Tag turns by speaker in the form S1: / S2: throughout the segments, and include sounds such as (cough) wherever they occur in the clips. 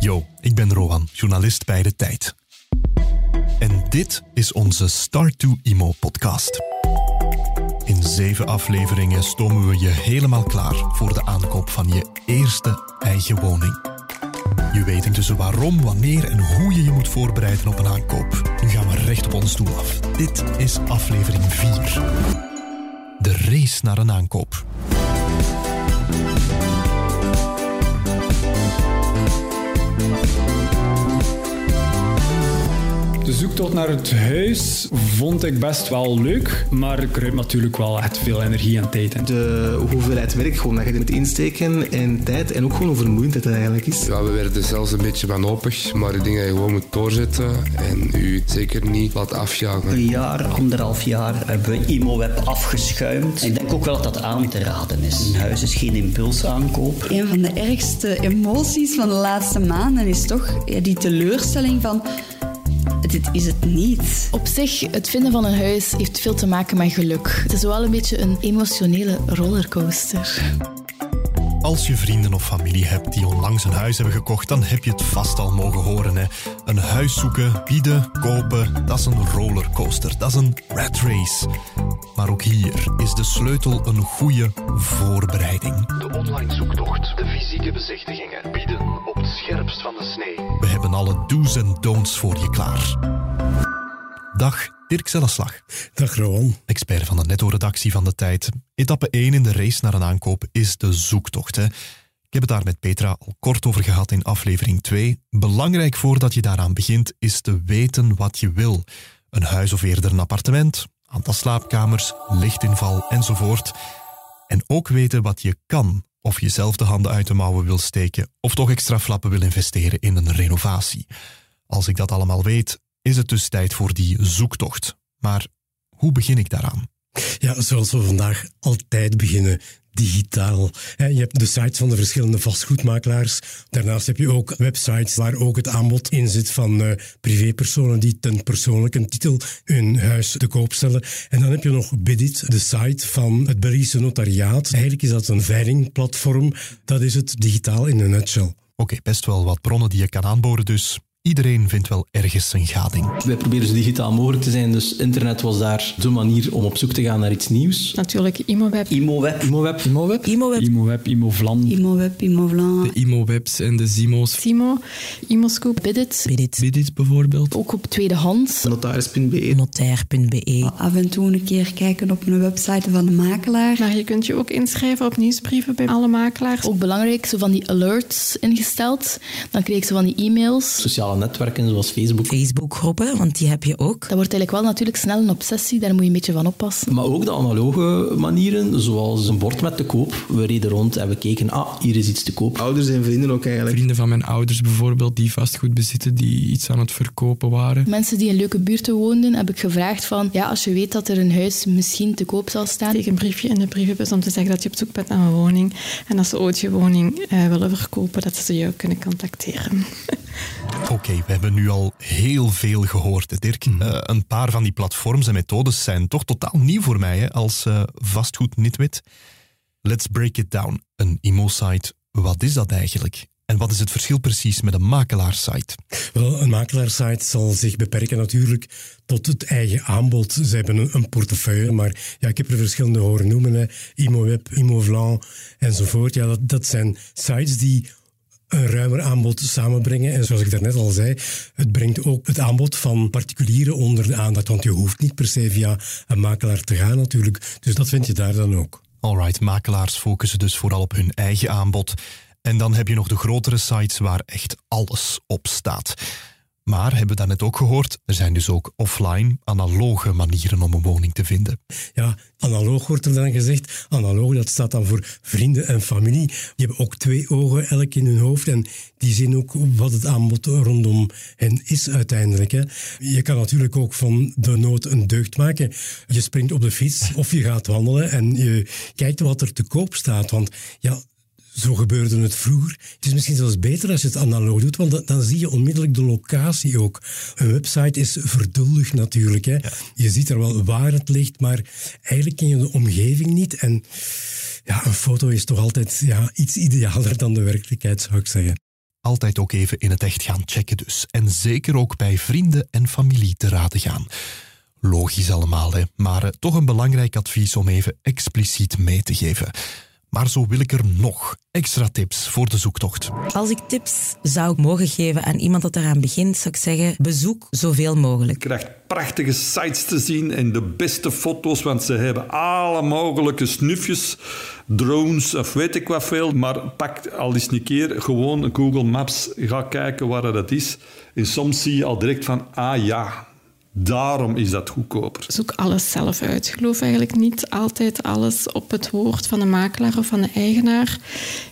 S1: Yo, ik ben Rowan, journalist bij De Tijd. En dit is onze Start to Imo podcast. In zeven afleveringen stomen we je helemaal klaar voor de aankoop van je eerste eigen woning. Je weet intussen waarom, wanneer en hoe je je moet voorbereiden op een aankoop. Nu gaan we recht op ons doel af. Dit is aflevering 4. De race naar een aankoop.
S2: De zoektocht naar het huis vond ik best wel leuk, maar ik kruip natuurlijk wel echt veel energie en tijd in.
S3: De hoeveelheid werk gewoon dat je er moet insteken en tijd en ook gewoon hoe vermoeiend het eigenlijk is.
S4: Ja, we werden zelfs een beetje wanhopig, maar ik denk dat je gewoon moet doorzetten en u zeker niet laat afjagen.
S5: Een jaar, anderhalf jaar hebben we ImoWeb afgeschuimd. Ik denk ook wel dat dat aan te raden is. Een huis is geen impulsaankoop.
S6: Een van de ergste emoties van de laatste maanden is toch ja, die teleurstelling van dit is het niet.
S7: Op zich, het vinden van een huis heeft veel te maken met geluk. Het is wel een beetje een emotionele rollercoaster.
S1: Als je vrienden of familie hebt die onlangs een huis hebben gekocht, dan heb je het vast al mogen horen. Hè? Een huis zoeken, bieden, kopen, dat is een rollercoaster. Dat is een rat race. Maar ook hier is de sleutel een goede voorbereiding.
S8: De online zoektocht, de fysieke bezichtigingen, bieden op het scherpst van de snee.
S1: Alle do's en don'ts voor je klaar. Dag, Dirk Zelleslag.
S9: Dag Rowan.
S1: Expert van de netto-redactie van De Tijd. Etappe 1 in de race naar een aankoop is de zoektocht. Hè. Ik heb het daar met Petra al kort over gehad in aflevering 2. Belangrijk voordat je daaraan begint is te weten wat je wil. Een huis of eerder een appartement, aantal slaapkamers, lichtinval enzovoort. En ook weten wat je kan, of je zelf de handen uit de mouwen wil steken, of toch extra flappen wil investeren in een renovatie. Als ik dat allemaal weet, is het dus tijd voor die zoektocht. Maar hoe begin ik daaraan?
S9: Ja, zoals we vandaag altijd beginnen, digitaal. Je hebt de sites van de verschillende vastgoedmakelaars. Daarnaast heb je ook websites waar ook het aanbod in zit van uh, privépersonen die ten persoonlijke titel hun huis te koop stellen. En dan heb je nog Bidit, de site van het Belgische notariaat. Eigenlijk is dat een veilingplatform. Dat is het digitaal in een nutshell.
S1: Oké, best wel wat bronnen die je kan aanboren dus. Iedereen vindt wel ergens zijn gading.
S3: Wij proberen zo digitaal mogelijk te zijn, dus internet was daar de manier om op zoek te gaan naar iets nieuws.
S7: Natuurlijk ImoWeb.
S5: ImoWeb.
S3: ImoWeb.
S2: ImoWeb.
S7: ImoWeb.
S2: ImoWeb, ImoVlan.
S6: ImoWeb, ImoVlan.
S10: De ImoWebs en de Zimo's.
S7: Simo, Imoscoop, Bidit.
S11: Bidit.
S10: Bidit bijvoorbeeld.
S7: Ook op tweedehands.
S3: Notaris.be.
S11: Notair.be.
S6: Af en toe een keer kijken op een website van de makelaar.
S7: Maar je kunt je ook inschrijven op nieuwsbrieven bij alle makelaars. Ook belangrijk, zo van die alerts ingesteld. Dan kreeg ik zo van die e-mails.
S3: Sociale netwerken zoals Facebook.
S11: Facebookgroepen, want die heb je ook.
S7: Dat wordt eigenlijk wel natuurlijk snel een obsessie, daar moet je een beetje van oppassen.
S3: Maar ook de analoge manieren, zoals een bord met te koop. We reden rond en we keken, ah, hier is iets te koop. Ouders en vrienden ook eigenlijk.
S10: Vrienden van mijn ouders bijvoorbeeld, die vastgoed bezitten, die iets aan het verkopen waren.
S7: Mensen die in leuke buurten woonden, heb ik gevraagd van, ja, als je weet dat er een huis misschien te koop zal staan.
S12: Steek een briefje in de brievenbus om te zeggen dat je op zoek bent naar een woning. En als ze ooit je woning uh, willen verkopen, dat ze jou kunnen contacteren.
S1: Oké, we hebben nu al heel veel gehoord, Dirk. Uh, een paar van die platforms en methodes zijn toch totaal nieuw voor mij hè, als uh, vastgoednitwit. Let's break it down. Een IMO-site, wat is dat eigenlijk? En wat is het verschil precies met een makelaarsite?
S9: Wel, een makelaarsite zal zich beperken natuurlijk tot het eigen aanbod. Ze hebben een, een portefeuille, maar ja, ik heb er verschillende horen noemen. Hè. ImoWeb, ImoVlan enzovoort. Ja, dat, dat zijn sites die een ruimer aanbod samenbrengen. En zoals ik daarnet al zei, het brengt ook het aanbod van particulieren onder de aandacht. Want je hoeft niet per se via een makelaar te gaan natuurlijk. Dus dat vind je daar dan ook.
S1: Alright, makelaars focussen dus vooral op hun eigen aanbod. En dan heb je nog de grotere sites waar echt alles op staat. Maar, hebben we daarnet ook gehoord, er zijn dus ook offline, analoge manieren om een woning te vinden.
S9: Ja, analoog wordt er dan gezegd. Analoog, dat staat dan voor vrienden en familie. Die hebben ook twee ogen elk in hun hoofd en die zien ook wat het aanbod rondom hen is uiteindelijk. Hè. Je kan natuurlijk ook van de nood een deugd maken. Je springt op de fiets of je gaat wandelen en je kijkt wat er te koop staat. Want ja, zo gebeurde het vroeger. Het is misschien zelfs beter als je het analoog doet, want dan, dan zie je onmiddellijk de locatie ook. Een website is verduldig natuurlijk. Hè. Je ziet er wel waar het ligt, maar eigenlijk ken je de omgeving niet. En ja, een foto is toch altijd ja, iets idealer dan de werkelijkheid, zou ik zeggen.
S1: Altijd ook even in het echt gaan checken dus. En zeker ook bij vrienden en familie te raden gaan. Logisch allemaal, hè? maar eh, toch een belangrijk advies om even expliciet mee te geven. Maar zo wil ik er nog extra tips voor de zoektocht.
S11: Als ik tips zou mogen geven aan iemand dat eraan begint, zou ik zeggen: bezoek zoveel mogelijk.
S13: Je krijgt prachtige sites te zien en de beste foto's, want ze hebben alle mogelijke snufjes, drones of weet ik wat veel. Maar pak al eens een keer gewoon Google Maps, ga kijken waar dat is. En soms zie je al direct van, ah ja, Daarom is dat goedkoper.
S12: Zoek alles zelf uit. Geloof eigenlijk niet altijd alles op het woord van de makelaar of van de eigenaar.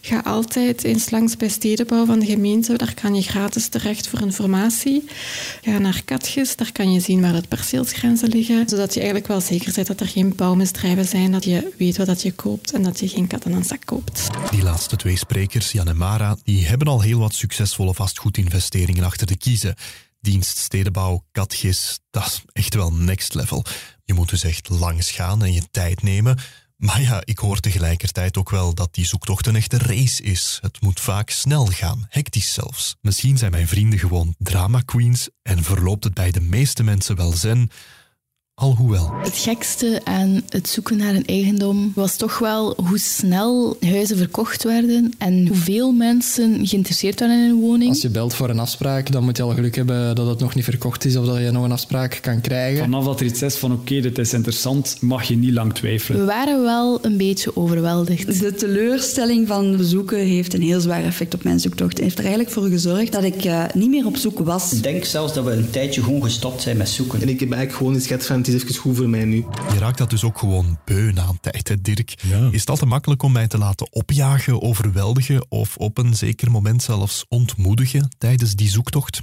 S12: Ga altijd eens langs bij stedenbouw van de gemeente. Daar kan je gratis terecht voor informatie. Ga naar Katjes. Daar kan je zien waar het perceelsgrenzen liggen. Zodat je eigenlijk wel zeker bent dat er geen bouwmisdrijven zijn. Dat je weet wat je koopt en dat je geen kat in een zak koopt.
S1: Die laatste twee sprekers, Jan en Mara, die hebben al heel wat succesvolle vastgoedinvesteringen achter de kiezen dienst stedenbouw, katgis, dat is echt wel next level. Je moet dus echt langs gaan en je tijd nemen. Maar ja, ik hoor tegelijkertijd ook wel dat die zoektocht een echte race is. Het moet vaak snel gaan, hectisch zelfs. Misschien zijn mijn vrienden gewoon drama queens en verloopt het bij de meeste mensen wel zen, Alhoewel.
S7: Het gekste aan het zoeken naar een eigendom was toch wel hoe snel huizen verkocht werden en hoeveel mensen geïnteresseerd waren in een woning.
S10: Als je belt voor een afspraak, dan moet je al geluk hebben dat het nog niet verkocht is of dat je nog een afspraak kan krijgen.
S2: Vanaf dat er iets is van oké, dit is interessant, mag je niet lang twijfelen.
S7: We waren wel een beetje overweldigd.
S6: De teleurstelling van bezoeken heeft een heel zwaar effect op mijn zoektocht. Het heeft er eigenlijk voor gezorgd dat ik uh, niet meer op zoek was.
S5: Ik denk zelfs dat we een tijdje gewoon gestopt zijn met zoeken.
S3: En ik heb eigenlijk gewoon een schets van is even goed voor mij nu.
S1: Je raakt dat dus ook gewoon beu na een tijd, hè, Dirk. Is het al te makkelijk om mij te laten opjagen, overweldigen of op een zeker moment zelfs ontmoedigen tijdens die zoektocht?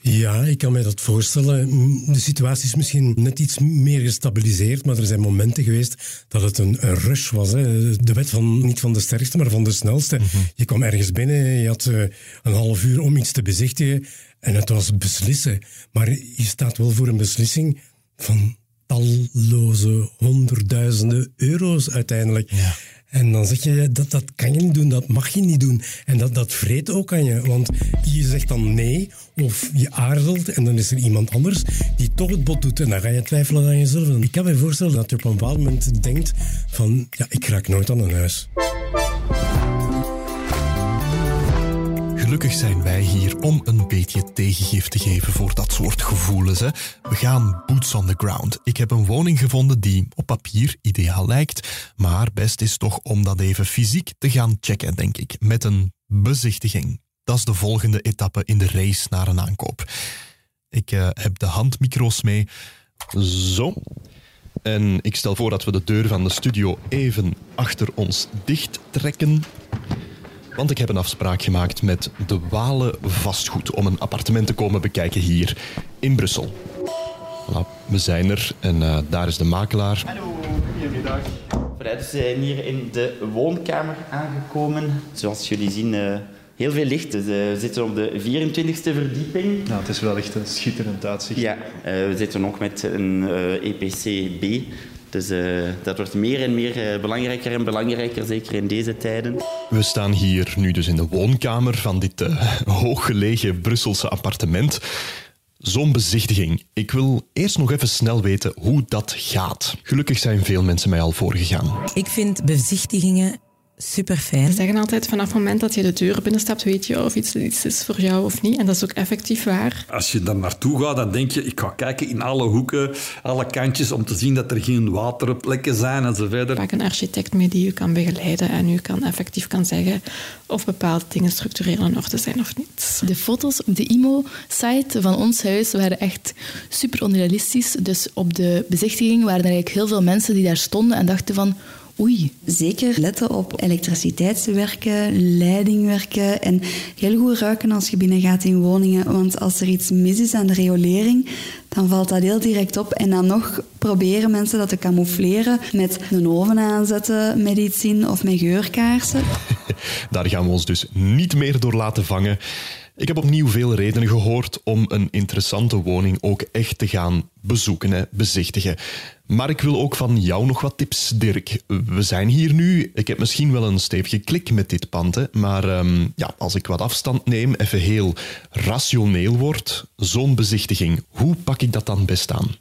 S9: Ja, ik kan mij dat voorstellen. De situatie is misschien net iets meer gestabiliseerd, maar er zijn momenten geweest dat het een, een rush was. Hè. De wet van niet van de sterkste, maar van de snelste. Mhm. Je kwam ergens binnen, je had uh, een half uur om iets te bezichtigen en het was beslissen. Maar je staat wel voor een beslissing van talloze honderdduizenden euro's uiteindelijk. Ja. En dan zeg je, dat, dat kan je niet doen, dat mag je niet doen. En dat, dat vreet ook aan je, want je zegt dan nee, of je aarzelt, en dan is er iemand anders die toch het bod doet. En dan ga je twijfelen aan jezelf. ik kan me voorstellen dat je op een bepaald moment denkt van, ja, ik raak nooit aan een huis.
S1: Gelukkig zijn wij hier om een beetje tegengif te geven voor dat soort gevoelens. Hè. We gaan boots on the ground. Ik heb een woning gevonden die op papier ideaal lijkt, maar best is toch om dat even fysiek te gaan checken, denk ik, met een bezichtiging. Dat is de volgende etappe in de race naar een aankoop. Ik uh, heb de handmicro's mee. Zo. En ik stel voor dat we de deur van de studio even achter ons dicht trekken. Want ik heb een afspraak gemaakt met de Walen Vastgoed om een appartement te komen bekijken hier in Brussel. Voilà, we zijn er en uh, daar is de makelaar.
S14: Hallo, goedemiddag. we zijn hier in de woonkamer aangekomen. Zoals jullie zien, uh, heel veel licht. Dus, uh, we zitten op de 24e verdieping.
S15: Nou, het is wel echt een schitterend uitzicht.
S14: Ja, we zitten ook met een EPC-B. Dus uh, dat wordt meer en meer uh, belangrijker en belangrijker, zeker in deze tijden.
S1: We staan hier nu dus in de woonkamer van dit uh, hooggelegen Brusselse appartement. Zo'n bezichtiging. Ik wil eerst nog even snel weten hoe dat gaat. Gelukkig zijn veel mensen mij al voorgegaan.
S11: Ik vind bezichtigingen super fijn.
S12: Ze zeggen altijd vanaf het moment dat je de deur binnenstapt, weet je of iets, iets is voor jou of niet. En dat is ook effectief waar.
S13: Als je daar naartoe gaat, dan denk je, ik ga kijken in alle hoeken, alle kantjes, om te zien dat er geen waterplekken zijn en zo verder.
S12: Een architect mee die je kan begeleiden en u kan effectief kan zeggen of bepaalde dingen structureel in orde zijn of niet. De foto's op de IMO-site van ons huis waren echt super onrealistisch. Dus op de bezichtiging waren er eigenlijk heel veel mensen die daar stonden en dachten van Oei.
S6: Zeker letten op elektriciteitswerken, leidingwerken en heel goed ruiken als je binnen gaat in woningen. Want als er iets mis is aan de riolering, dan valt dat heel direct op. En dan nog proberen mensen dat te camoufleren met een oven aanzetten met iets of met geurkaarsen. (laughs)
S1: Daar gaan we ons dus niet meer door laten vangen. Ik heb opnieuw veel redenen gehoord om een interessante woning ook echt te gaan bezoeken, bezichtigen. Maar ik wil ook van jou nog wat tips, Dirk. We zijn hier nu. Ik heb misschien wel een stevige klik met dit pand, hè, maar ehm, ja, als ik wat afstand neem, even heel rationeel wordt, zo'n bezichtiging, hoe pak ik dat dan best aan?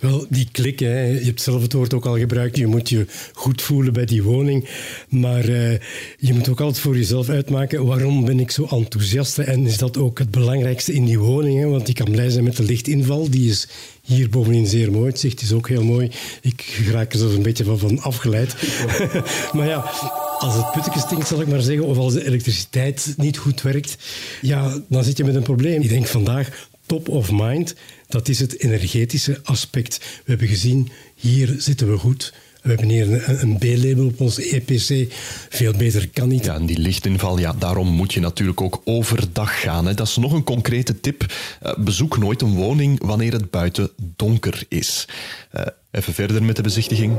S9: Wel, die klik, hè, je hebt zelf het woord ook al gebruikt, je moet je goed voelen bij die woning, maar uh, je moet ook altijd voor jezelf uitmaken waarom ben ik zo enthousiast en is dat ook het belangrijkste in die woning, hè, want die kan blij zijn met de lichtinval, die is hier bovenin zeer mooi. Het zicht is ook heel mooi. Ik raak er zo een beetje van, afgeleid. (laughs) maar ja, als het putteke stinkt, zal ik maar zeggen, of als de elektriciteit niet goed werkt, ja, dan zit je met een probleem. Ik denk vandaag top of mind, dat is het energetische aspect. We hebben gezien, hier zitten we goed. We hebben hier een, een B-label op onze EPC. Veel beter kan niet.
S1: Ja, en die lichtinval, ja, daarom moet je natuurlijk ook overdag gaan. Hè. Dat is nog een concrete tip. Uh, bezoek nooit een woning wanneer het buiten donker is. Uh, even verder met de bezichtiging.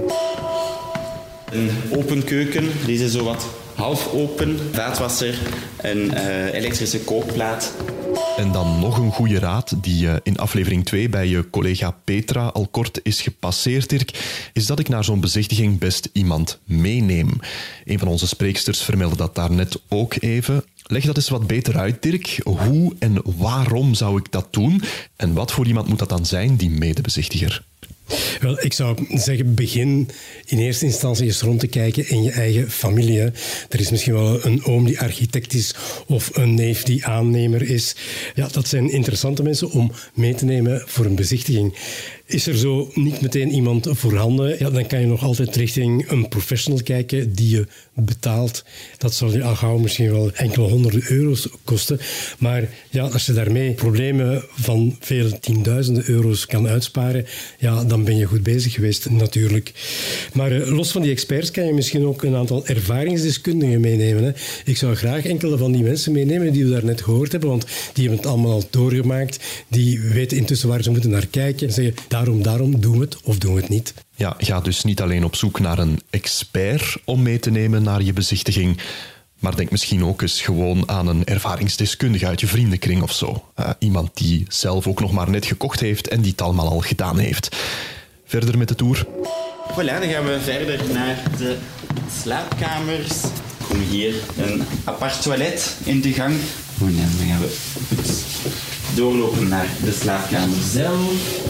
S14: Een open keuken, deze zo wat half open. Vaatwasser, een uh, elektrische kookplaat.
S1: En dan nog een goede raad die uh, in aflevering 2 bij je collega Petra al kort is gepasseerd, Dirk, is dat ik naar zo'n bezichtiging best iemand meeneem. Een van onze spreeksters vermeldde dat daarnet ook even. Leg dat eens wat beter uit, Dirk. Hoe en waarom zou ik dat doen? En wat voor iemand moet dat dan zijn, die medebezichtiger?
S9: Wel, ik zou zeggen, begin in eerste instantie eens rond te kijken in je eigen familie. Er is misschien wel een oom die architect is of een neef die aannemer is. Ja, dat zijn interessante mensen om mee te nemen voor een bezichtiging. Is er zo niet meteen iemand voorhanden, ja, dan kan je nog altijd richting een professional kijken die je betaalt. Dat zal je al gauw misschien wel enkele honderden euro's kosten. Maar ja, als je daarmee problemen van vele tienduizenden euro's kan uitsparen, ja, dan ben je goed bezig geweest natuurlijk. Maar uh, los van die experts kan je misschien ook een aantal ervaringsdeskundigen meenemen. Hè. Ik zou graag enkele van die mensen meenemen die we daarnet gehoord hebben, want die hebben het allemaal al doorgemaakt. Die weten intussen waar ze moeten naar kijken en zeggen, daarom, daarom, doen we het of doen we het niet.
S1: Ja, ga dus niet alleen op zoek naar een expert om mee te nemen naar je bezichtiging, maar denk misschien ook eens gewoon aan een ervaringsdeskundige uit je vriendenkring of zo. Uh, iemand die zelf ook nog maar net gekocht heeft en die het allemaal al gedaan heeft. Verder met de tour.
S14: Voilà, dan gaan we verder naar de slaapkamers. Komen hier een apart toilet in de gang. En dan gaan we doorlopen naar de slaapkamer zelf.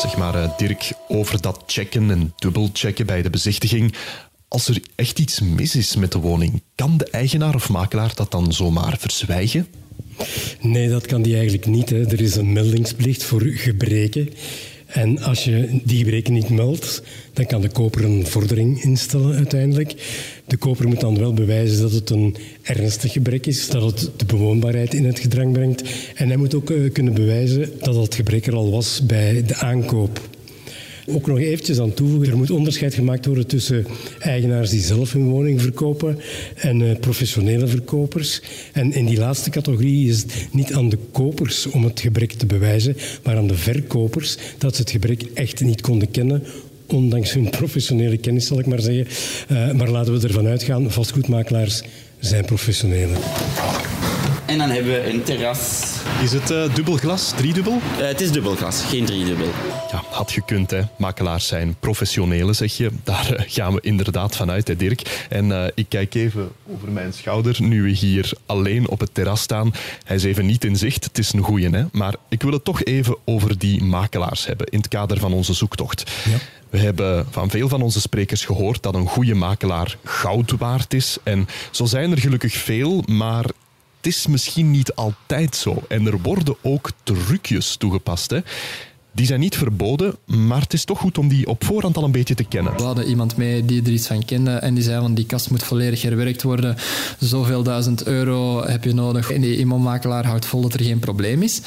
S1: Zeg maar, uh, Dirk, over dat checken en dubbelchecken bij de bezichtiging. Als er echt iets mis is met de woning, kan de eigenaar of makelaar dat dan zomaar verzwijgen?
S9: Nee, dat kan die eigenlijk niet. Hè. Er is een meldingsplicht voor gebreken. En als je die gebreken niet meldt, dan kan de koper een vordering instellen uiteindelijk. De koper moet dan wel bewijzen dat het een ernstig gebrek is, dat het de bewoonbaarheid in het gedrang brengt. En hij moet ook uh, kunnen bewijzen dat dat gebrek er al was bij de aankoop. Ook nog eventjes aan toevoegen, er moet onderscheid gemaakt worden tussen eigenaars die zelf hun woning verkopen en uh, professionele verkopers. En in die laatste categorie is het niet aan de kopers om het gebrek te bewijzen, maar aan de verkopers dat ze het gebrek echt niet konden kennen ondanks hun professionele kennis, zal ik maar zeggen. Uh, maar laten we ervan uitgaan, vastgoedmakelaars zijn professionelen.
S14: En dan hebben we een terras.
S1: Is het uh, dubbel glas, driedubbel?
S14: Uh, het is dubbel glas, geen driedubbel.
S1: Ja, had gekund, hè. Makelaars zijn professionelen, zeg je. Daar uh, gaan we inderdaad vanuit, hè, Dirk. En ik kijk even over mijn schouder, nu we hier alleen op het terras staan. Hij is even niet in zicht, het is een goeie, hè. Maar ik wil het toch even over die makelaars hebben, in het kader van onze zoektocht. Ja. We hebben van veel van onze sprekers gehoord dat een goede makelaar goud waard is. En zo zijn er gelukkig veel, maar het is misschien niet altijd zo. En er worden ook trucjes toegepast. Hè. Die zijn niet verboden, maar het is toch goed om die op voorhand al een beetje te kennen.
S10: We hadden iemand mee die er iets van kende en die zei van die kast moet volledig herwerkt worden. Zoveel duizend euro heb je nodig. En die imamakelaar houdt vol dat er geen probleem is.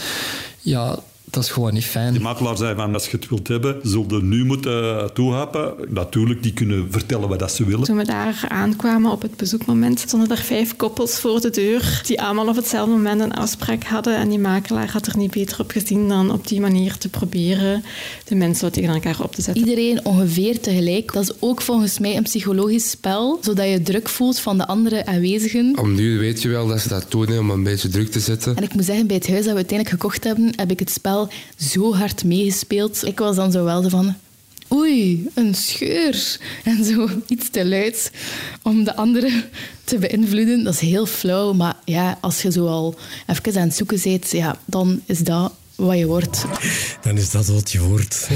S10: Ja,
S16: dat is gewoon niet fijn.
S13: Die makelaar zei van, als je het wilt hebben, zul je nu moeten toehappen. Natuurlijk, die kunnen vertellen wat dat ze willen.
S12: Toen we daar aankwamen op het bezoekmoment, stonden er vijf koppels voor de deur die allemaal op hetzelfde moment een afspraak hadden. En die makelaar had er niet beter op gezien dan op die manier te proberen de mensen wat tegen elkaar op te zetten.
S7: Iedereen ongeveer tegelijk. Dat is ook volgens mij een psychologisch spel, zodat je druk voelt van de andere aanwezigen.
S4: Om nu weet je wel dat ze dat doen, om een beetje druk te zetten.
S7: En ik moet zeggen, bij het huis dat we uiteindelijk gekocht hebben, heb ik het spel zo hard meegespeeld. Ik was dan zo wel van... Oei, een scheur. En zo iets te luid om de anderen te beïnvloeden. Dat is heel flauw, maar ja, als je zo al even aan het zoeken bent, ja, dan is dat wat je wordt.
S9: Dan is dat wat je wordt.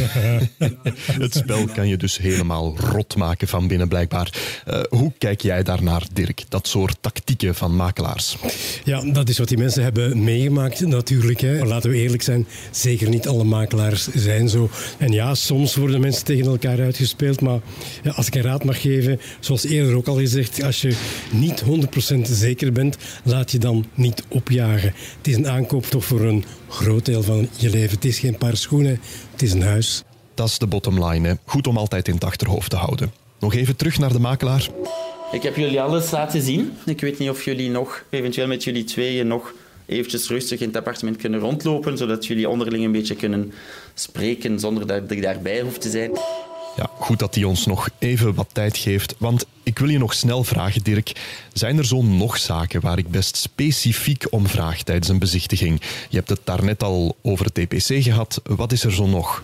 S9: (laughs)
S1: het spel kan je dus helemaal rot maken van binnen, blijkbaar. Uh, hoe kijk jij daarnaar, Dirk? Dat soort tactieken van makelaars?
S9: Ja, dat is wat die mensen hebben meegemaakt, natuurlijk. Hè. Maar laten we eerlijk zijn, zeker niet alle makelaars zijn zo. En ja, soms worden mensen tegen elkaar uitgespeeld. Maar ja, als ik een raad mag geven, zoals eerder ook al gezegd, als je niet 100% zeker bent, laat je dan niet opjagen. Het is een aankoop toch voor een groot deel van je leven. Het is geen paar schoenen, het is een huis.
S1: Dat is de bottom line. Hè. Goed om altijd in het achterhoofd te houden. Nog even terug naar de makelaar.
S14: Ik heb jullie alles laten zien. Ik weet niet of jullie nog, eventueel met jullie tweeën, nog eventjes rustig in het appartement kunnen rondlopen, zodat jullie onderling een beetje kunnen spreken zonder dat ik daarbij hoef te zijn.
S1: Ja, goed dat hij ons nog even wat tijd geeft, want ik wil je nog snel vragen, Dirk. Zijn er zo nog zaken waar ik best specifiek om vraag tijdens een bezichtiging? Je hebt het daarnet al over het TPC gehad. Wat is er zo nog?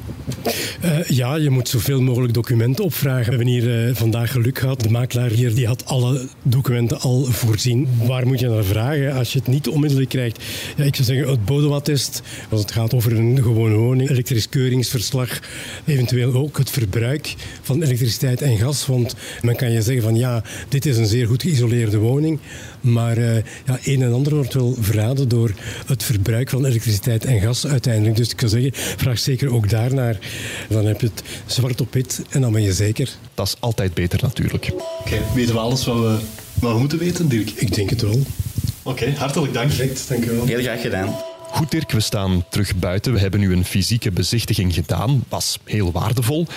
S9: Uh, ja, je moet zoveel mogelijk documenten opvragen. We hebben hier uh, vandaag geluk gehad. De makelaar hier die had alle documenten al voorzien. Waar moet je naar vragen als je het niet onmiddellijk krijgt? Ja, ik zou zeggen het bodewattest, als het gaat over een gewone woning. Elektrisch keuringsverslag. Eventueel ook het verbruik van elektriciteit en gas. Want men kan je zeggen van ja, dit is een zeer goed geïsoleerde woning. Maar uh, ja, een en ander wordt wel verraden door het verbruik van elektriciteit en gas uiteindelijk. Dus ik zou zeggen, vraag zeker ook daarnaar. Dan heb je het zwart op wit en dan ben je zeker.
S1: Dat is altijd beter natuurlijk.
S15: Oké, okay, weten we alles wat we, wat we moeten weten, Dirk?
S9: Ik denk het wel.
S15: Oké, okay, hartelijk dank.
S9: Perfect, dank je wel.
S14: Heel graag gedaan.
S1: Goed Dirk, we staan terug buiten. We hebben nu een fysieke bezichtiging gedaan. Was heel waardevol.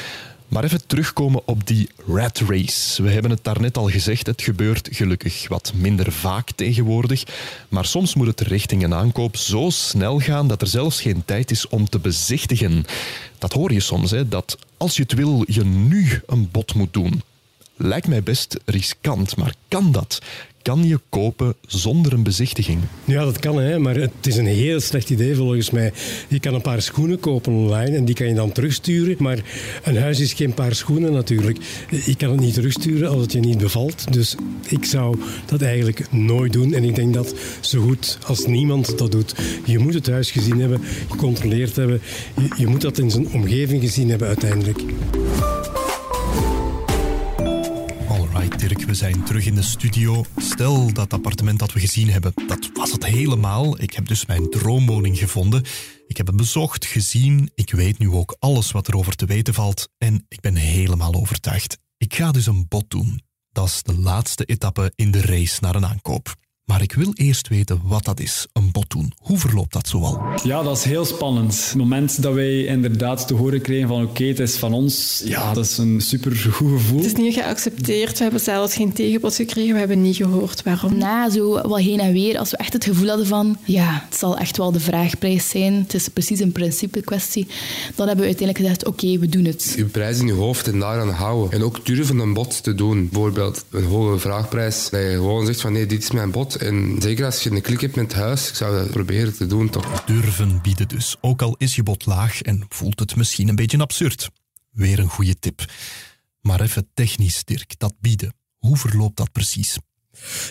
S1: Maar even terugkomen op die rat race. We hebben het daarnet al gezegd, het gebeurt gelukkig wat minder vaak tegenwoordig. Maar soms moet het richting een aankoop zo snel gaan dat er zelfs geen tijd is om te bezichtigen. Dat hoor je soms, hè, dat als je het wil, je nu een bod moet doen. Lijkt mij best riskant, maar kan dat? kan je kopen zonder een bezichtiging?
S9: Ja, dat kan, hè, maar het is een heel slecht idee volgens mij. Je kan een paar schoenen kopen online en die kan je dan terugsturen. Maar een huis is geen paar schoenen natuurlijk. Je kan het niet terugsturen als het je niet bevalt. Dus ik zou dat eigenlijk nooit doen. En ik denk dat zo goed als niemand dat doet. Je moet het huis gezien hebben, gecontroleerd hebben. Je, je moet dat in zijn omgeving gezien hebben uiteindelijk.
S1: We zijn terug in de studio. Stel dat appartement dat we gezien hebben, dat was het helemaal. Ik heb dus mijn droomwoning gevonden. Ik heb het bezocht, gezien. Ik weet nu ook alles wat erover te weten valt. En ik ben helemaal overtuigd. Ik ga dus een bod doen. Dat is de laatste etappe in de race naar een aankoop. Maar ik wil eerst weten wat dat is, een bod doen. Hoe verloopt dat zoal?
S2: Ja, dat is heel spannend. Het moment dat wij inderdaad te horen kregen van oké, het is van ons, ja, dat is een super goed gevoel.
S12: Het is niet geaccepteerd. We hebben zelfs geen tegenbod gekregen. We hebben niet gehoord waarom.
S7: Na zo wel heen en weer, als we echt het gevoel hadden van ja, het zal echt wel de vraagprijs zijn. Het is precies een principe kwestie. Dan hebben we uiteindelijk gezegd oké, we doen het.
S4: Je prijs in je hoofd en daaraan houden. En ook durven een bod te doen. Bijvoorbeeld een hoge vraagprijs. Dat je gewoon zegt van nee, dit is mijn bod en zeker als je een klik hebt met het huis, ik zou dat proberen te doen toch.
S1: Durven bieden dus, ook al is je bod laag en voelt het misschien een beetje absurd. Weer een goede tip. Maar even technisch, Dirk, dat bieden. Hoe verloopt dat precies?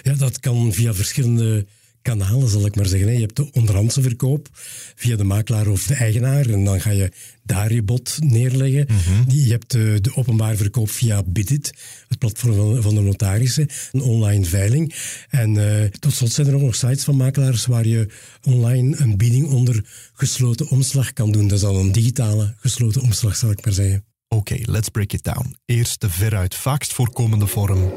S9: Ja, dat kan via verschillende kanalen, zal ik maar zeggen. Je hebt de onderhandse verkoop via de makelaar of de eigenaar. En dan ga je daar je bod neerleggen.
S1: Mhm.
S9: Je hebt de, de openbare verkoop via Bidit, het platform van, de notarissen, een online veiling. En uh, tot slot zijn er ook nog sites van makelaars waar je online een bieding onder gesloten omslag kan doen. Dat is al een digitale gesloten omslag, zal ik maar zeggen.
S1: Oké, let's break it down. Eerst de veruit vaakst voorkomende vorm.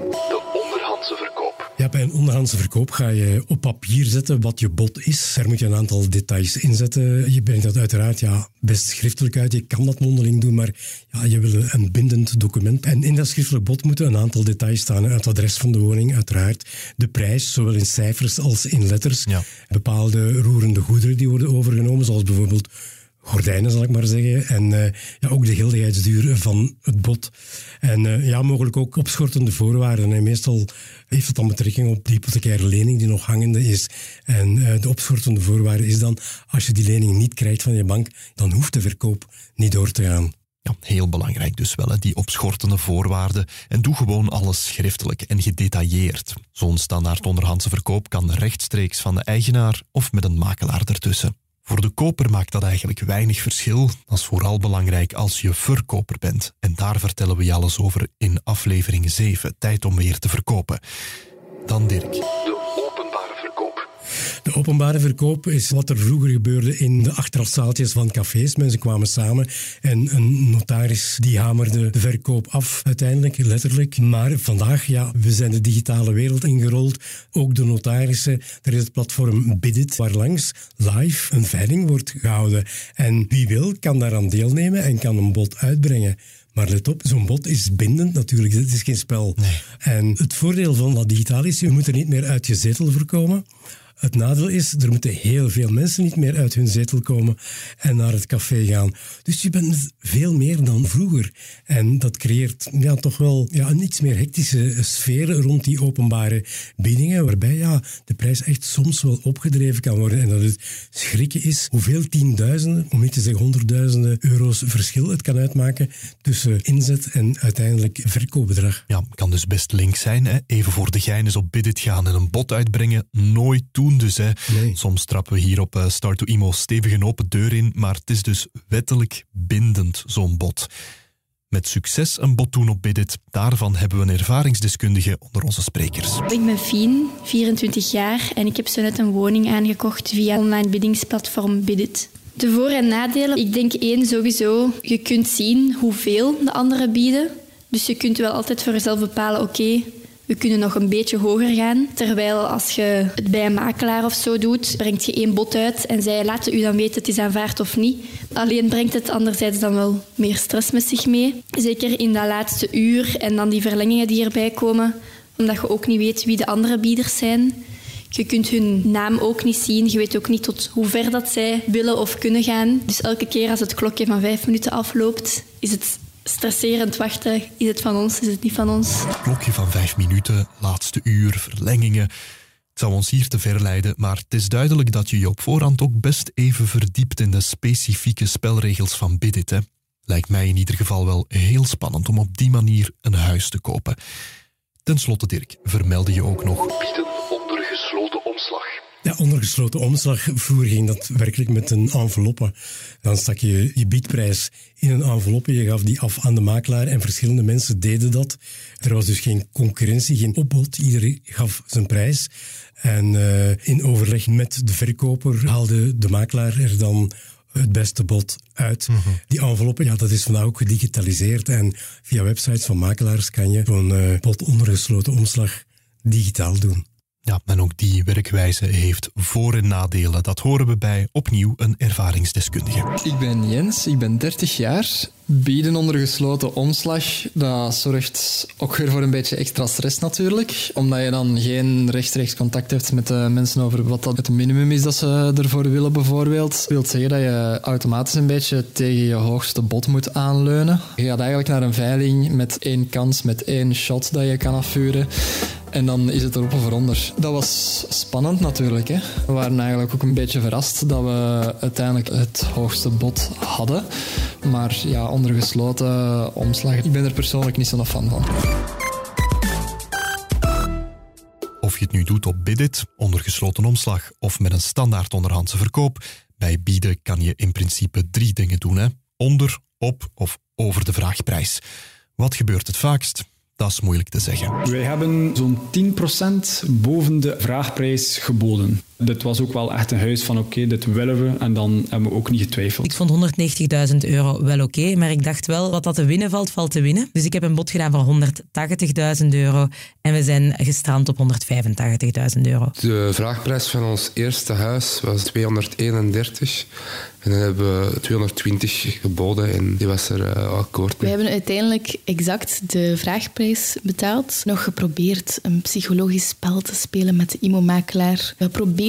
S9: Ja, bij een onderhandse verkoop ga je op papier zetten wat je bod is. Daar moet je een aantal details in zetten. Je brengt dat uiteraard ja, best schriftelijk uit. Je kan dat mondeling doen, maar ja, je wil een bindend document. En in dat schriftelijk bod moeten een aantal details staan. Het adres van de woning, uiteraard. De prijs, zowel in cijfers als in letters. Bepaalde roerende goederen die worden overgenomen, zoals bijvoorbeeld gordijnen, zal ik maar zeggen. En uh, ja, ook de geldigheidsduur van het bod. En uh, ja, mogelijk ook opschortende voorwaarden. En meestal heeft het dan betrekking op de hypothecaire lening die nog hangende is. En uh, de opschortende voorwaarde is dan, als je die lening niet krijgt van je bank, dan hoeft de verkoop niet door te gaan.
S1: Ja, heel belangrijk dus wel, hè, die opschortende voorwaarden. En doe gewoon alles schriftelijk en gedetailleerd. Zo'n standaard onderhandse verkoop kan rechtstreeks van de eigenaar of met een makelaar ertussen. Voor de koper maakt dat eigenlijk weinig verschil. Dat is vooral belangrijk als je verkoper bent. En daar vertellen we je alles over in aflevering 7, Tijd om weer te verkopen. Dan Dirk.
S9: De openbare verkoop is wat er vroeger gebeurde in de achterafzaaltjes van cafés. Mensen kwamen samen en een notaris die hamerde de verkoop af uiteindelijk, letterlijk. Maar vandaag, ja, we zijn de digitale wereld ingerold. Ook de notarissen. Er is het platform Bidit, waar langs live een veiling wordt gehouden. En wie wil, kan daaraan deelnemen en kan een bod uitbrengen. Maar let op, zo'n bod is bindend natuurlijk. Het is geen spel. En het voordeel van dat digitaal is, je moet er niet meer uit je zetel voorkomen. Het nadeel is, er moeten heel veel mensen niet meer uit hun zetel komen en naar het café gaan. Dus je bent veel meer dan vroeger. En dat creëert ja, toch wel ja, een iets meer hectische sfeer rond die openbare biedingen, waarbij ja, de prijs echt soms wel opgedreven kan worden. En dat het schrikken is hoeveel tienduizenden, om niet te zeggen honderdduizenden euro's verschil het kan uitmaken tussen inzet en uiteindelijk verkoopbedrag.
S1: Ja, kan dus best link zijn. Hè? Even voor de gein op Bidit gaan en een bod uitbrengen. Nooit doen dus. Hè. Soms trappen we hier op uh, Start to Emo stevig een open deur in, maar het is dus wettelijk bindend, zo'n bod. Met succes een bod doen op Bidit, daarvan hebben we een ervaringsdeskundige onder onze sprekers.
S16: Ik ben Fien, 24 jaar en ik heb zo net een woning aangekocht via online biedingsplatform Bidit. De voor- en nadelen, ik denk één sowieso, je kunt zien hoeveel de anderen bieden. Dus je kunt wel altijd voor jezelf bepalen, oké, we kunnen nog een beetje hoger gaan. Terwijl als je het bij een makelaar of zo doet, brengt je één bod uit en zij laten u dan weten het is aanvaard of niet. Alleen brengt het anderzijds dan wel meer stress met zich mee. Zeker in dat laatste uur en dan die verlengingen die erbij komen, omdat je ook niet weet wie de andere bieders zijn. Je kunt hun naam ook niet zien. Je weet ook niet tot hoe ver dat zij willen of kunnen gaan. Dus elke keer als het klokje van vijf minuten afloopt, is het stresserend wachten. Is het van ons, is het niet van ons?
S1: Klokje van vijf minuten, laatste uur, verlengingen. Het zou ons hier te ver leiden, maar het is duidelijk dat je je op voorhand ook best even verdiept in de specifieke spelregels van Bidit. Hè? Lijkt mij in ieder geval wel heel spannend om op die manier een huis te kopen. Ten slotte, Dirk, vermeldde je ook nog...
S8: onder gesloten omslag.
S9: Vroeger ging dat werkelijk met een enveloppe. Dan stak je je biedprijs in een enveloppe, je gaf die af aan de makelaar en verschillende mensen deden dat. Er was dus geen concurrentie, geen opbod. Iedereen gaf zijn prijs. En uh, in overleg met de verkoper haalde de makelaar er dan het beste bod uit. Mm -hmm. Die enveloppen, ja, dat is vandaag ook gedigitaliseerd. En via websites van makelaars kan je zo'n uh, bod onder gesloten omslag digitaal doen.
S1: Ja, en ook die werkwijze heeft voor- en nadelen. Dat horen we bij opnieuw een ervaringsdeskundige.
S10: Ik ben Jens, ik ben 30 jaar. Bieden onder gesloten omslag, dat zorgt ook weer voor een beetje extra stress natuurlijk. Omdat je dan geen rechtstreeks contact hebt met de mensen over wat dat het minimum is dat ze ervoor willen bijvoorbeeld. Dat wil zeggen dat je automatisch een beetje tegen je hoogste bod moet aanleunen. Je gaat eigenlijk naar een veiling met één kans, met één shot dat je kan afvuren. En dan is het erop of eronder. Dat was spannend natuurlijk. Hè. We waren eigenlijk ook een beetje verrast dat we uiteindelijk het hoogste bod hadden. Maar ja, onder gesloten omslag, ik ben er persoonlijk niet zo'n fan van.
S1: Of je het nu doet op Bidit, onder gesloten omslag of met een standaard onderhandse verkoop, bij bieden kan je in principe drie dingen doen. Hè? Onder, op of over de vraagprijs. Wat gebeurt het vaakst? Dat is moeilijk te zeggen.
S2: Wij hebben zo'n 10% boven de vraagprijs geboden. Dit was ook wel echt een huis van oké, dit willen we. En dan hebben we ook niet getwijfeld.
S11: Ik vond 190.000 euro wel oké, maar ik dacht wel, wat dat te winnen valt, valt te winnen. Dus ik heb een bod gedaan van 180.000 euro en we zijn gestrand op 185.000 euro.
S4: De vraagprijs van ons eerste huis was 231. En dan hebben we 220 geboden en die was er uh, akkoord
S7: We hebben uiteindelijk exact de vraagprijs betaald. Nog geprobeerd een psychologisch spel te spelen met de IMO-makelaar.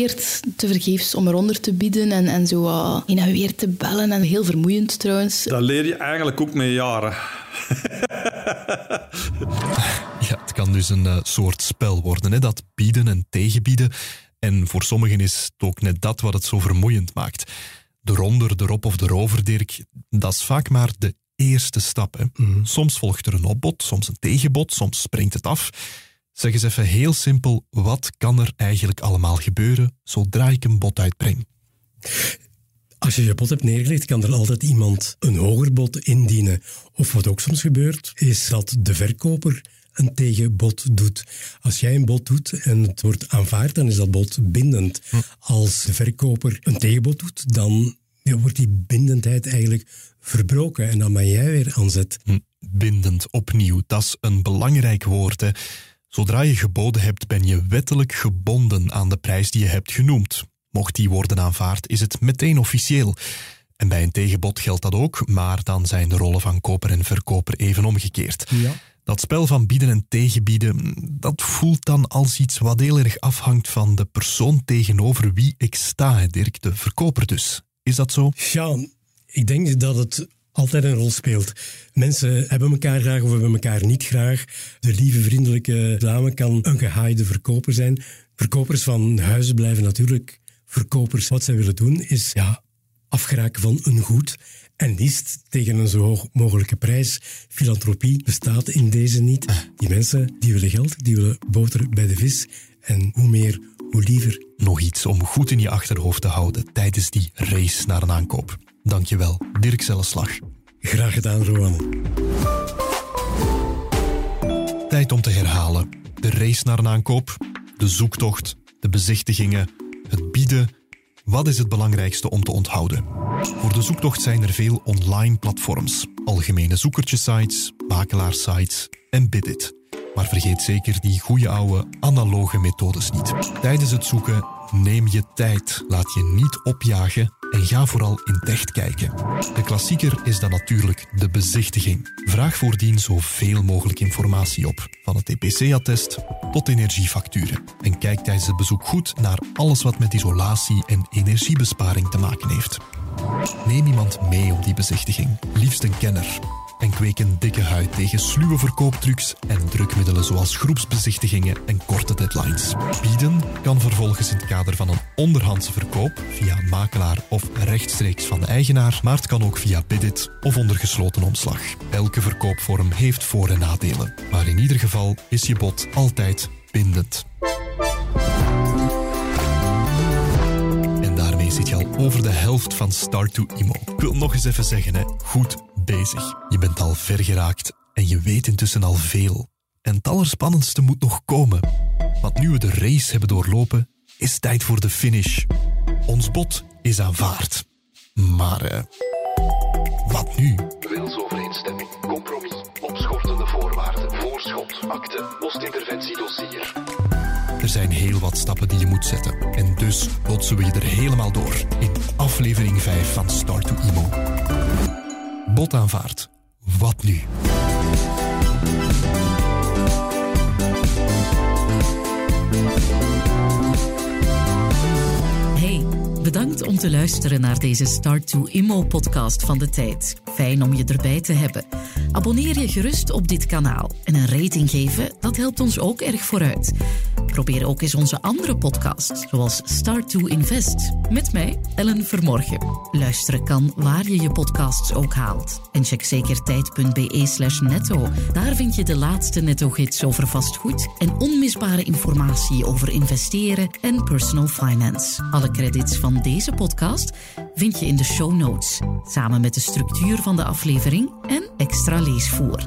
S7: Geprobeerd te vergeefs om eronder te bieden en, en zo uh, heen en weer te bellen. En heel vermoeiend trouwens.
S13: Dat leer je eigenlijk ook met jaren. (laughs)
S1: ja, het kan dus een uh, soort spel worden, hè? dat bieden en tegenbieden. En voor sommigen is het ook net dat wat het zo vermoeiend maakt eronder, erop of erover, Dirk, dat is vaak maar de eerste stap. Hè.
S9: Mhm.
S1: Soms volgt er een opbod, soms een tegenbod, soms springt het af. Zeg eens even heel simpel, wat kan er eigenlijk allemaal gebeuren zodra ik een bod uitbreng?
S9: Als je je bod hebt neergelegd, kan er altijd iemand een hoger bod indienen. Of wat ook soms gebeurt, is dat de verkoper een tegenbod doet. Als jij een bod doet en het wordt aanvaard, dan is dat bod bindend. Als de verkoper een tegenbod doet, dan wordt die bindendheid eigenlijk verbroken en dan ben jij weer aan zet.
S1: Hm, bindend, opnieuw, dat is een belangrijk woord. Hè. Zodra je geboden hebt, ben je wettelijk gebonden aan de prijs die je hebt genoemd. Mocht die worden aanvaard, is het meteen officieel. En bij een tegenbod geldt dat ook, maar dan zijn de rollen van koper en verkoper even omgekeerd.
S9: Ja.
S1: Dat spel van bieden en tegenbieden, dat voelt dan als iets wat heel erg afhangt van de persoon tegenover wie ik sta, Dirk, de verkoper dus. Is dat zo?
S9: Ja, ik denk dat het altijd een rol speelt. Mensen hebben elkaar graag of hebben elkaar niet graag. De lieve, vriendelijke dame kan een gehaaide verkoper zijn. Verkopers van huizen blijven natuurlijk verkopers. Wat zij willen doen is ja, afgeraken van een goed en liefst tegen een zo hoog mogelijke prijs. Filantropie bestaat in deze niet. Die mensen die willen geld, die willen boter bij de vis. En hoe meer, hoe liever.
S1: Nog iets om goed in je achterhoofd te houden tijdens die race naar een aankoop. Dankjewel, Dirk Zelleslag.
S9: Graag gedaan, Rowan.
S1: Tijd om te herhalen. De race naar een aankoop, de zoektocht, de bezichtigingen, het bieden. Wat is het belangrijkste om te onthouden? Voor de zoektocht zijn er veel online platforms, algemene zoekertjesites, makelaarsites en Bidit. Maar vergeet zeker die goede oude analoge methodes niet. Tijdens het zoeken neem je tijd, laat je niet opjagen en ga vooral in het echt kijken. De klassieker is dan natuurlijk de bezichtiging. Vraag voordien zoveel mogelijk informatie op, van het EPC-attest tot energiefacturen. En kijk tijdens het bezoek goed naar alles wat met isolatie en energiebesparing te maken heeft. Neem iemand mee op die bezichtiging, liefst een kenner. En kweek een dikke huid tegen sluwe verkooptrucs en drukmiddelen zoals groepsbezichtigingen en korte deadlines. Bieden kan vervolgens in het kader van een onderhandse verkoop via makelaar of rechtstreeks van de eigenaar, maar het kan ook via Bidit of onder gesloten omslag. Elke verkoopvorm heeft voor- en nadelen, maar in ieder geval is je bod altijd bindend. En daarmee zit je al over de helft van Start to Imo. Ik wil nog eens even zeggen, hè, goed bezig. Je bent al ver geraakt en je weet intussen al veel. En het allerspannendste moet nog komen. Want nu we de race hebben doorlopen, is tijd voor de finish. Ons bod is aanvaard. Maar eh, wat nu?
S8: Wilsovereenstemming, compromis, opschortende voorwaarden, voorschot, akte, postinterventiedossier.
S1: Er zijn heel wat stappen die je moet zetten. En dus botsen we je er helemaal door in aflevering 5 van Start to Imo. Bot aanvaard. Wat nu?
S17: Hey, bedankt om te luisteren naar deze Start to Immo podcast van de tijd. Fijn om je erbij te hebben. Abonneer je gerust op dit kanaal en een rating geven, dat helpt ons ook erg vooruit. Probeer ook eens onze andere podcasts, zoals Start to Invest, met mij, Ellen Vermorgen. Luisteren kan waar je je podcasts ook haalt. En check zeker tijd.be netto. Daar vind je de laatste netto-gids over vastgoed en onmisbare informatie over investeren en personal finance. Alle credits van deze podcast vind je in de show notes, samen met de structuur van de aflevering en extra leesvoer.